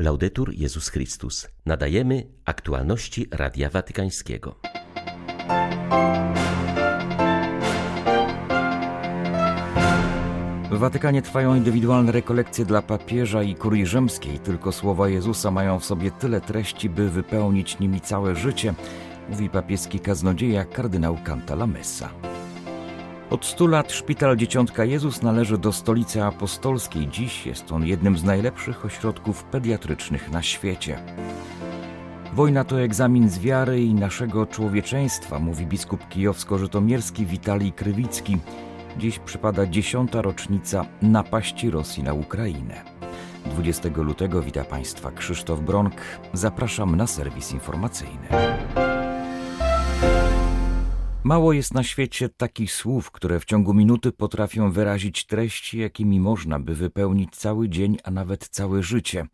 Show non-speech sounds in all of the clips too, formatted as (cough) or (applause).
Laudetur Jezus Chrystus. Nadajemy aktualności Radia Watykańskiego. W Watykanie trwają indywidualne rekolekcje dla papieża i kurii rzymskiej. Tylko słowa Jezusa mają w sobie tyle treści, by wypełnić nimi całe życie, mówi papieski kaznodzieja kardynał Cantalamessa. Od stu lat szpital Dzieciątka Jezus należy do stolicy apostolskiej. Dziś jest on jednym z najlepszych ośrodków pediatrycznych na świecie. Wojna to egzamin z wiary i naszego człowieczeństwa, mówi biskup kijowsko-żytomierski Witalij Krywicki. Dziś przypada dziesiąta rocznica napaści Rosji na Ukrainę. 20 lutego wita Państwa Krzysztof Bronk. Zapraszam na serwis informacyjny. Mało jest na świecie takich słów, które w ciągu minuty potrafią wyrazić treści, jakimi można by wypełnić cały dzień, a nawet całe życie.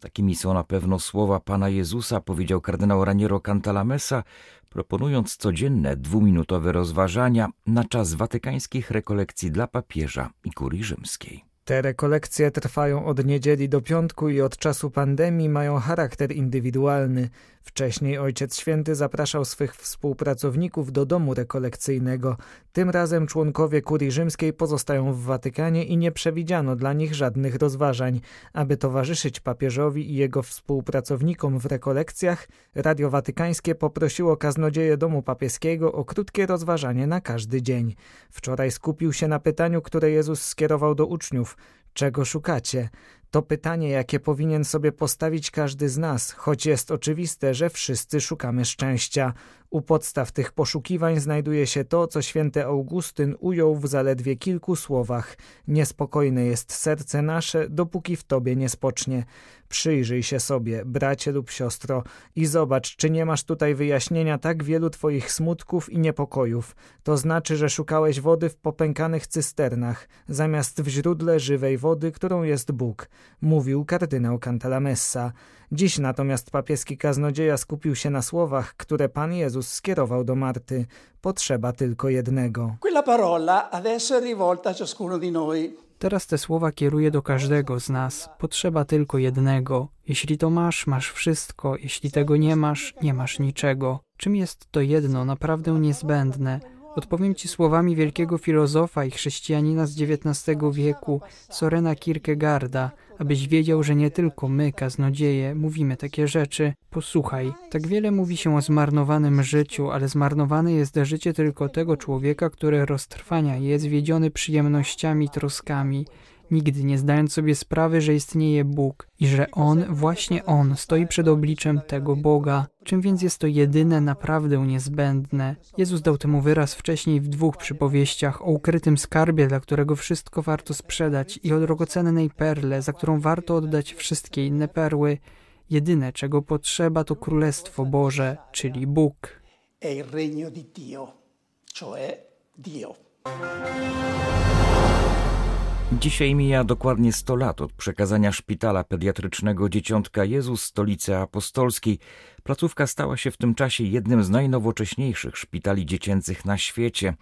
Takimi są na pewno słowa Pana Jezusa, powiedział kardynał Raniero Cantalamessa, proponując codzienne dwuminutowe rozważania na czas watykańskich rekolekcji dla papieża i kurii rzymskiej. Te rekolekcje trwają od niedzieli do piątku i od czasu pandemii mają charakter indywidualny. Wcześniej Ojciec Święty zapraszał swych współpracowników do domu rekolekcyjnego. Tym razem członkowie kurii rzymskiej pozostają w Watykanie i nie przewidziano dla nich żadnych rozważań. Aby towarzyszyć papieżowi i jego współpracownikom w rekolekcjach, Radio Watykańskie poprosiło kaznodzieję domu papieskiego o krótkie rozważanie na każdy dzień. Wczoraj skupił się na pytaniu, które Jezus skierował do uczniów. Czego szukacie? To pytanie, jakie powinien sobie postawić każdy z nas, choć jest oczywiste, że wszyscy szukamy szczęścia. U podstaw tych poszukiwań znajduje się to, co święty Augustyn ujął w zaledwie kilku słowach: Niespokojne jest serce nasze, dopóki w tobie nie spocznie. Przyjrzyj się sobie, bracie lub siostro, i zobacz, czy nie masz tutaj wyjaśnienia tak wielu twoich smutków i niepokojów. To znaczy, że szukałeś wody w popękanych cysternach, zamiast w źródle żywej wody, którą jest Bóg, mówił kardynał Cantalamessa. Dziś natomiast papieski kaznodzieja skupił się na słowach, które Pan Jezus skierował do Marty. Potrzeba tylko jednego. Quella parola adesso è rivolta a ciascuno di noi. Teraz te słowa kieruję do każdego z nas. Potrzeba tylko jednego. Jeśli to masz, masz wszystko. Jeśli tego nie masz, nie masz niczego. Czym jest to jedno, naprawdę niezbędne? Odpowiem Ci słowami wielkiego filozofa i chrześcijanina z XIX wieku, Sorena Kierkegaarda, abyś wiedział, że nie tylko my, kaznodzieje, mówimy takie rzeczy. Posłuchaj, tak wiele mówi się o zmarnowanym życiu, ale zmarnowane jest życie tylko tego człowieka, który roztrwania jest zwiedziony przyjemnościami, troskami, nigdy nie zdając sobie sprawy, że istnieje Bóg i że On, właśnie On, stoi przed obliczem tego Boga. Czym więc jest to jedyne, naprawdę niezbędne? Jezus dał temu wyraz wcześniej w dwóch przypowieściach o ukrytym skarbie, dla którego wszystko warto sprzedać i o drogocennej perle, za którą warto oddać wszystkie inne perły. Jedyne, czego potrzeba, to Królestwo Boże, czyli Bóg. Il regno di Dio, Dio. Dzisiaj mija dokładnie 100 lat od przekazania szpitala pediatrycznego Dzieciątka Jezus stolicy apostolskiej. Placówka stała się w tym czasie jednym z najnowocześniejszych szpitali dziecięcych na świecie.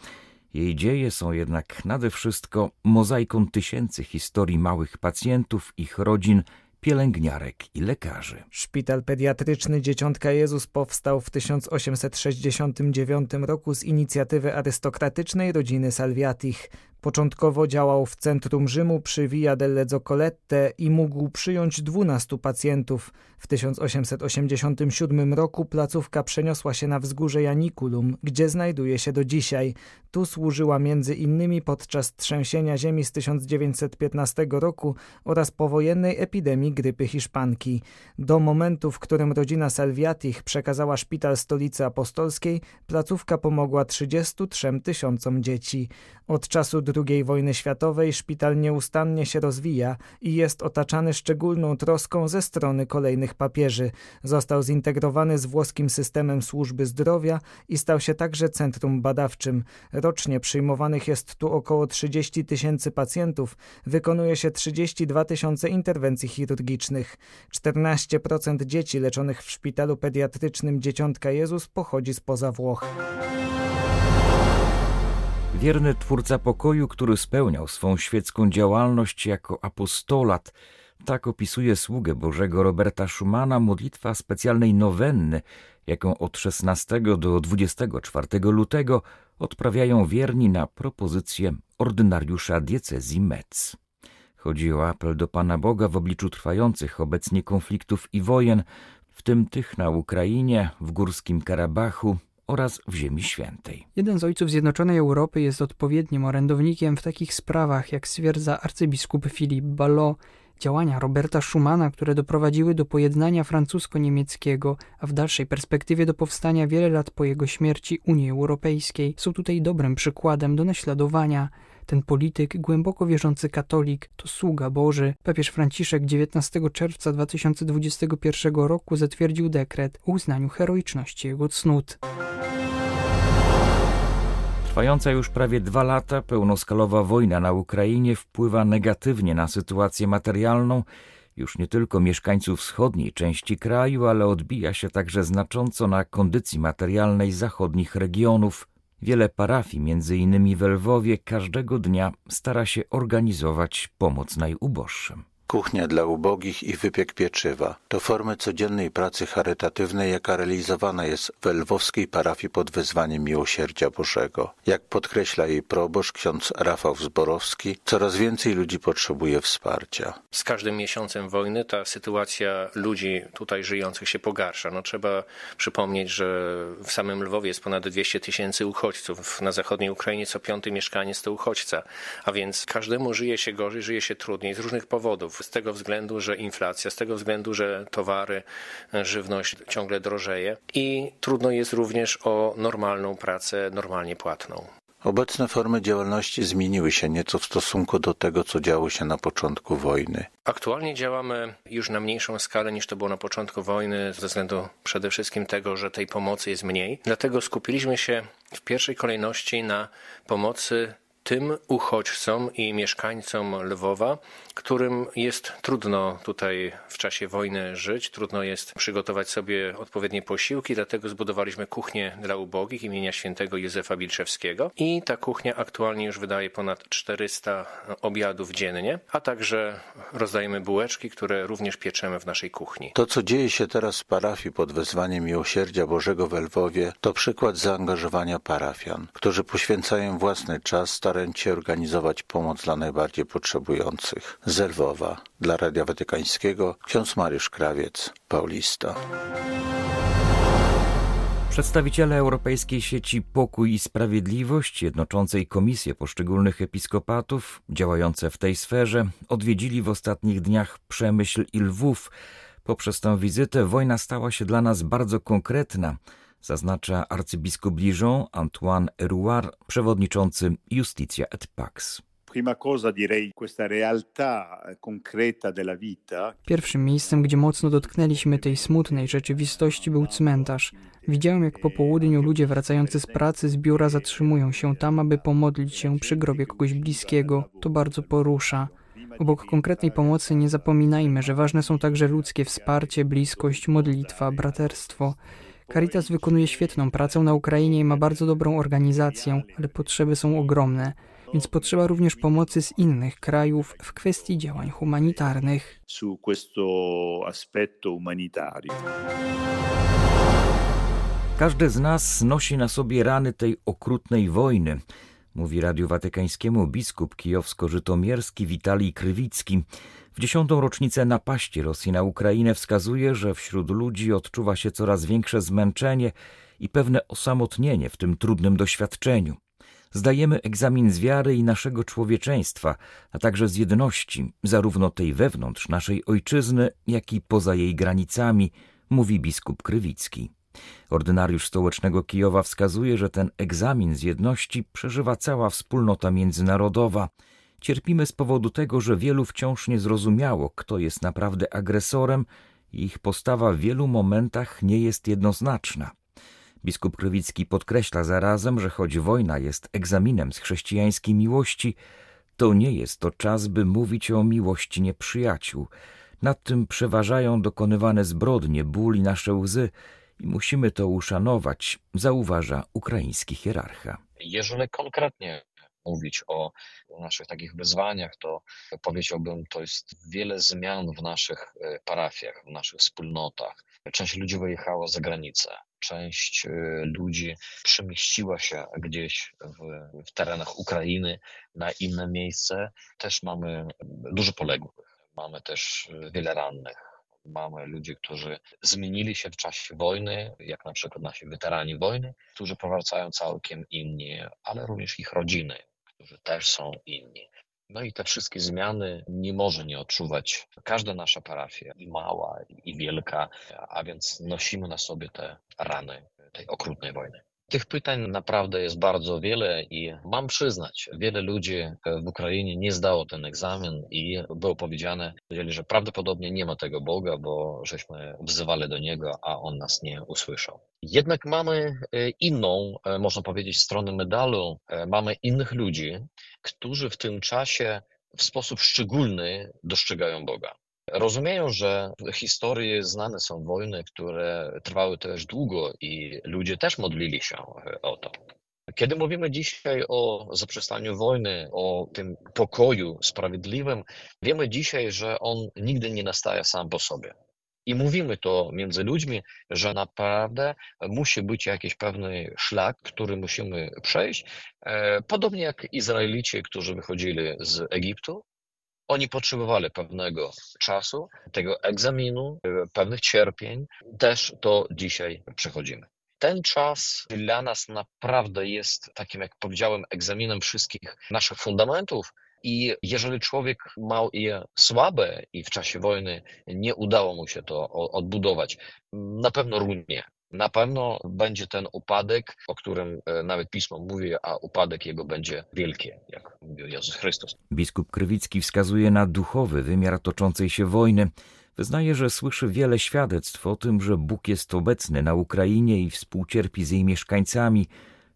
Jej dzieje są jednak nade wszystko mozaiką tysięcy historii małych pacjentów, ich rodzin, pielęgniarek i lekarzy. Szpital pediatryczny Dzieciątka Jezus powstał w 1869 roku z inicjatywy arystokratycznej rodziny Salviatich. Początkowo działał w centrum Rzymu przy Via delle Zoccolette i mógł przyjąć 12 pacjentów. W 1887 roku placówka przeniosła się na wzgórze Janiculum, gdzie znajduje się do dzisiaj. Tu służyła między innymi podczas trzęsienia ziemi z 1915 roku oraz powojennej epidemii grypy hiszpanki. Do momentu, w którym rodzina Salviatich przekazała szpital stolicy apostolskiej, placówka pomogła 33 tysiącom dzieci. Od czasu II wojny światowej szpital nieustannie się rozwija i jest otaczany szczególną troską ze strony kolejnych papieży. Został zintegrowany z włoskim systemem służby zdrowia i stał się także centrum badawczym. Rocznie przyjmowanych jest tu około 30 tysięcy pacjentów, wykonuje się 32 tysiące interwencji chirurgicznych. 14% dzieci leczonych w szpitalu pediatrycznym Dzieciątka Jezus pochodzi spoza Włoch. Wierny twórca pokoju, który spełniał swą świecką działalność jako apostolat, Tak opisuje sługę Bożego Roberta Schumana modlitwa specjalnej nowenny, jaką od 16 do 24 lutego odprawiają wierni na propozycję ordynariusza diecezji Metz. Chodzi o apel do Pana Boga w obliczu trwających obecnie konfliktów i wojen, w tym tych na Ukrainie, w Górskim Karabachu oraz w Ziemi Świętej. Jeden z ojców Zjednoczonej Europy jest odpowiednim orędownikiem w takich sprawach, jak stwierdza arcybiskup Filip Ballot, działania Roberta Schumana, które doprowadziły do pojednania francusko-niemieckiego, a w dalszej perspektywie do powstania wiele lat po jego śmierci Unii Europejskiej, są tutaj dobrym przykładem do naśladowania. Ten polityk, głęboko wierzący katolik, to sługa Boży. Papież Franciszek 19 czerwca 2021 roku zatwierdził dekret o uznaniu heroiczności jego cnót. Trwająca już prawie dwa lata pełnoskalowa wojna na Ukrainie wpływa negatywnie na sytuację materialną już nie tylko mieszkańców wschodniej części kraju, ale odbija się także znacząco na kondycji materialnej zachodnich regionów. Wiele parafii, między innymi w Lwowie, każdego dnia stara się organizować pomoc najuboższym. Kuchnia dla ubogich i wypiek pieczywa to formy codziennej pracy charytatywnej, jaka realizowana jest w lwowskiej parafii pod wezwaniem Miłosierdzia Bożego. Jak podkreśla jej proboszcz ksiądz Rafał Zborowski, coraz więcej ludzi potrzebuje wsparcia. Z każdym miesiącem wojny ta sytuacja ludzi tutaj żyjących się pogarsza. No, trzeba przypomnieć, że w samym Lwowie jest ponad 200 tysięcy uchodźców. Na zachodniej Ukrainie co piąty mieszkaniec to uchodźca, a więc każdemu żyje się gorzej, żyje się trudniej z różnych powodów z tego względu, że inflacja, z tego względu, że towary, żywność ciągle drożeje i trudno jest również o normalną pracę, normalnie płatną. Obecne formy działalności zmieniły się nieco w stosunku do tego, co działo się na początku wojny. Aktualnie działamy już na mniejszą skalę niż to było na początku wojny, ze względu przede wszystkim tego, że tej pomocy jest mniej. Dlatego skupiliśmy się w pierwszej kolejności na pomocy tym uchodźcom i mieszkańcom Lwowa, którym jest trudno tutaj w czasie wojny żyć, trudno jest przygotować sobie odpowiednie posiłki, dlatego zbudowaliśmy kuchnię dla ubogich imienia świętego Józefa Bilczewskiego i ta kuchnia aktualnie już wydaje ponad 400 obiadów dziennie, a także rozdajemy bułeczki, które również pieczemy w naszej kuchni. To, co dzieje się teraz w parafii pod wezwaniem Miłosierdzia Bożego w Lwowie, to przykład zaangażowania parafian, którzy poświęcają własny czas, starając się organizować pomoc dla najbardziej potrzebujących z Lwowa. Dla Radia Watykańskiego ksiądz Mariusz Krawiec, Paulista. Przedstawiciele Europejskiej Sieci Pokój i Sprawiedliwość, jednoczącej komisje poszczególnych episkopatów działające w tej sferze, odwiedzili w ostatnich dniach Przemyśl i Lwów. Poprzez tę wizytę wojna stała się dla nas bardzo konkretna, zaznacza arcybiskup Dijon Antoine Erouard, przewodniczący Justitia et Pax. Pierwszym miejscem, gdzie mocno dotknęliśmy tej smutnej rzeczywistości był cmentarz. Widziałem, jak po południu ludzie wracający z pracy z biura zatrzymują się tam, aby pomodlić się przy grobie kogoś bliskiego. To bardzo porusza. Obok konkretnej pomocy nie zapominajmy, że ważne są także ludzkie wsparcie, bliskość, modlitwa, braterstwo. Caritas wykonuje świetną pracę na Ukrainie i ma bardzo dobrą organizację, ale potrzeby są ogromne więc potrzeba również pomocy z innych krajów w kwestii działań humanitarnych. Su questo aspetto umanitario. Każdy z nas nosi na sobie rany tej okrutnej wojny, mówi Radiu Watykańskiemu biskup kijowsko-żytomierski Witalij Krywicki. W dziesiątą rocznicę napaści Rosji na Ukrainę wskazuje, że wśród ludzi odczuwa się coraz większe zmęczenie i pewne osamotnienie w tym trudnym doświadczeniu zdajemy egzamin z wiary i naszego człowieczeństwa, a także z jedności, zarówno tej wewnątrz naszej ojczyzny, jak i poza jej granicami, mówi biskup Krywicki. Ordynariusz stołecznego Kijowa wskazuje, że ten egzamin z jedności przeżywa cała wspólnota międzynarodowa. Cierpimy z powodu tego, że wielu wciąż nie zrozumiało, kto jest naprawdę agresorem i ich postawa w wielu momentach nie jest jednoznaczna. Biskup Krywicki podkreśla zarazem, że choć wojna jest egzaminem z chrześcijańskiej miłości, to nie jest to czas, by mówić o miłości nieprzyjaciół. Nad tym przeważają dokonywane zbrodnie, ból i nasze łzy i musimy to uszanować, zauważa ukraiński hierarcha. Jeżeli konkretnie mówić o naszych takich wyzwaniach, to powiedziałbym, to jest wiele zmian w naszych e, parafiach, w naszych wspólnotach. Część ludzi wyjechała za granicę, część e, ludzi przemieściła się gdzieś w, w terenach Ukrainy na inne miejsce. Też mamy dużo poległych, mamy też wiele rannych. Mamy ludzi, którzy zmienili się w czasie wojny, jak na przykład nasi weterani wojny, którzy powracają całkiem inni, ale również ich rodziny, którzy też są inni. No i te wszystkie zmiany nie może nie odczuwać każda nasza parafia, i mała, i wielka, a więc nosimy na sobie te rany tej okrutnej wojny. Tych pytań naprawdę jest bardzo wiele i mam przyznać, wiele ludzi w Ukrainie nie zdało ten egzamin i było powiedziane, że prawdopodobnie nie ma tego Boga, bo żeśmy wzywali do Niego, a On nas nie usłyszał. Jednak mamy e, inną, e, można powiedzieć, stronę medalu. E, mamy innych ludzi, którzy w tym czasie w sposób szczególny dostrzegają Boga. Rozumieją, że w historii znane są wojny, które trwały też długo i ludzie też modlili się o to. Kiedy mówimy dzisiaj o zaprzestaniu wojny, o tym pokoju sprawiedliwym, wiemy dzisiaj, że on nigdy nie nastaje sam po sobie. I mówimy to między ludźmi, że naprawdę musi być jakiś pewny szlak, który musimy przejść. E, podobnie jak Izraelici, którzy wychodzili z Egiptu, oni potrzebowali pewnego czasu, tego egzaminu, pewnych cierpień. Też to dzisiaj przechodzimy. Ten czas dla nas naprawdę jest takim, jak powiedziałem, egzaminem wszystkich naszych fundamentów. I jeżeli człowiek ma je słabe i w czasie wojny nie udało mu się to odbudować, na pewno runie na pewno będzie ten upadek, o którym e, nawet pismo mówi, a upadek jego będzie wielki, jak mówił Jezus Chrystus. Biskup Krywicki wskazuje na duchowy wymiar toczącej się wojny. Wyznaje, że słyszy wiele świadectw o tym, że Bóg jest obecny na Ukrainie i współcierpi z jej mieszkańcami.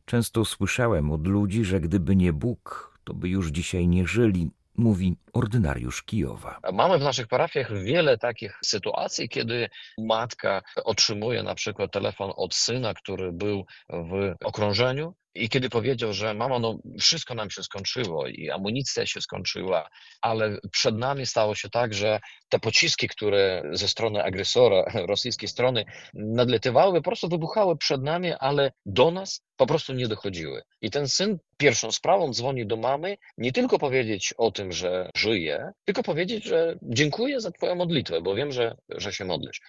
Często słyszałem od ludzi, że gdyby nie Bóg, to by już dzisiaj nie żyli, mówi ordynariusz Kijowa. Mamy w naszych parafiach wiele takich sytuacji, kiedy matka otrzymuje na przykład telefon od syna, który był w okrążeniu i kiedy powiedział, że mama, no wszystko nam się skończyło i amunicja się skończyła, ale przed nami stało się tak, że te pociski, które ze strony agresora, (laughs) rosyjskiej strony nadletywały, po prostu wybuchały przed nami, ale do nas po prostu nie dochodziły. I ten syn pierwszą sprawą dzwoni do mamy, nie tylko powiedzieć o tym, że żyje, tylko powiedzieć, że dziękuję za twoją modlitwę, bo wiem, że, że się modlisz.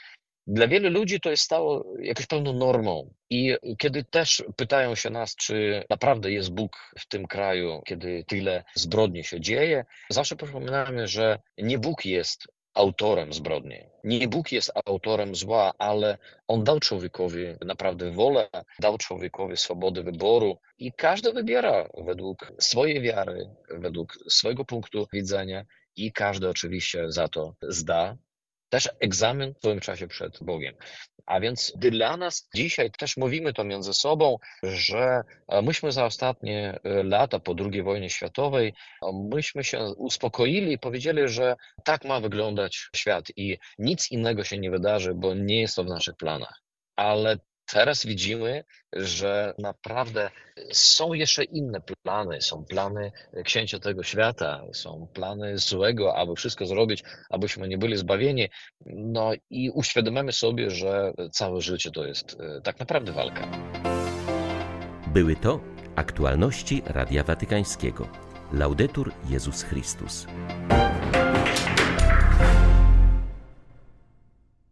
Dla wielu ludzi to jest stało jakąś pewną normą. I kiedy też pytają się nas, czy naprawdę jest Bóg w tym kraju, kiedy tyle zbrodni się dzieje, zawsze przypominamy, że nie Bóg jest autorem zbrodni. Nie Bóg jest autorem zła, ale On dał człowiekowi naprawdę wolę, dał człowiekowi swobodę wyboru i każdy wybiera według swojej wiary, według swojego punktu widzenia i każdy oczywiście za to zda też egzamin w swoim czasie przed Bogiem. A więc dla nas dzisiaj też mówimy to między sobą, że e, myśmy za ostatnie e, lata po II wojnie światowej, e, myśmy się uspokoili i powiedzieli, że tak ma wyglądać świat i nic innego się nie wydarzy, bo nie jest to w naszych planach. Ale Teraz widzimy, że naprawdę są jeszcze inne plany. Są plany księcia tego świata, są plany złego, aby wszystko zrobić, abyśmy nie byli zbawieni. No i uświadamiamy sobie, że całe życie to jest e, tak naprawdę walka. Były to aktualności Radia Watykańskiego. Laudetur Jezus Chrystus.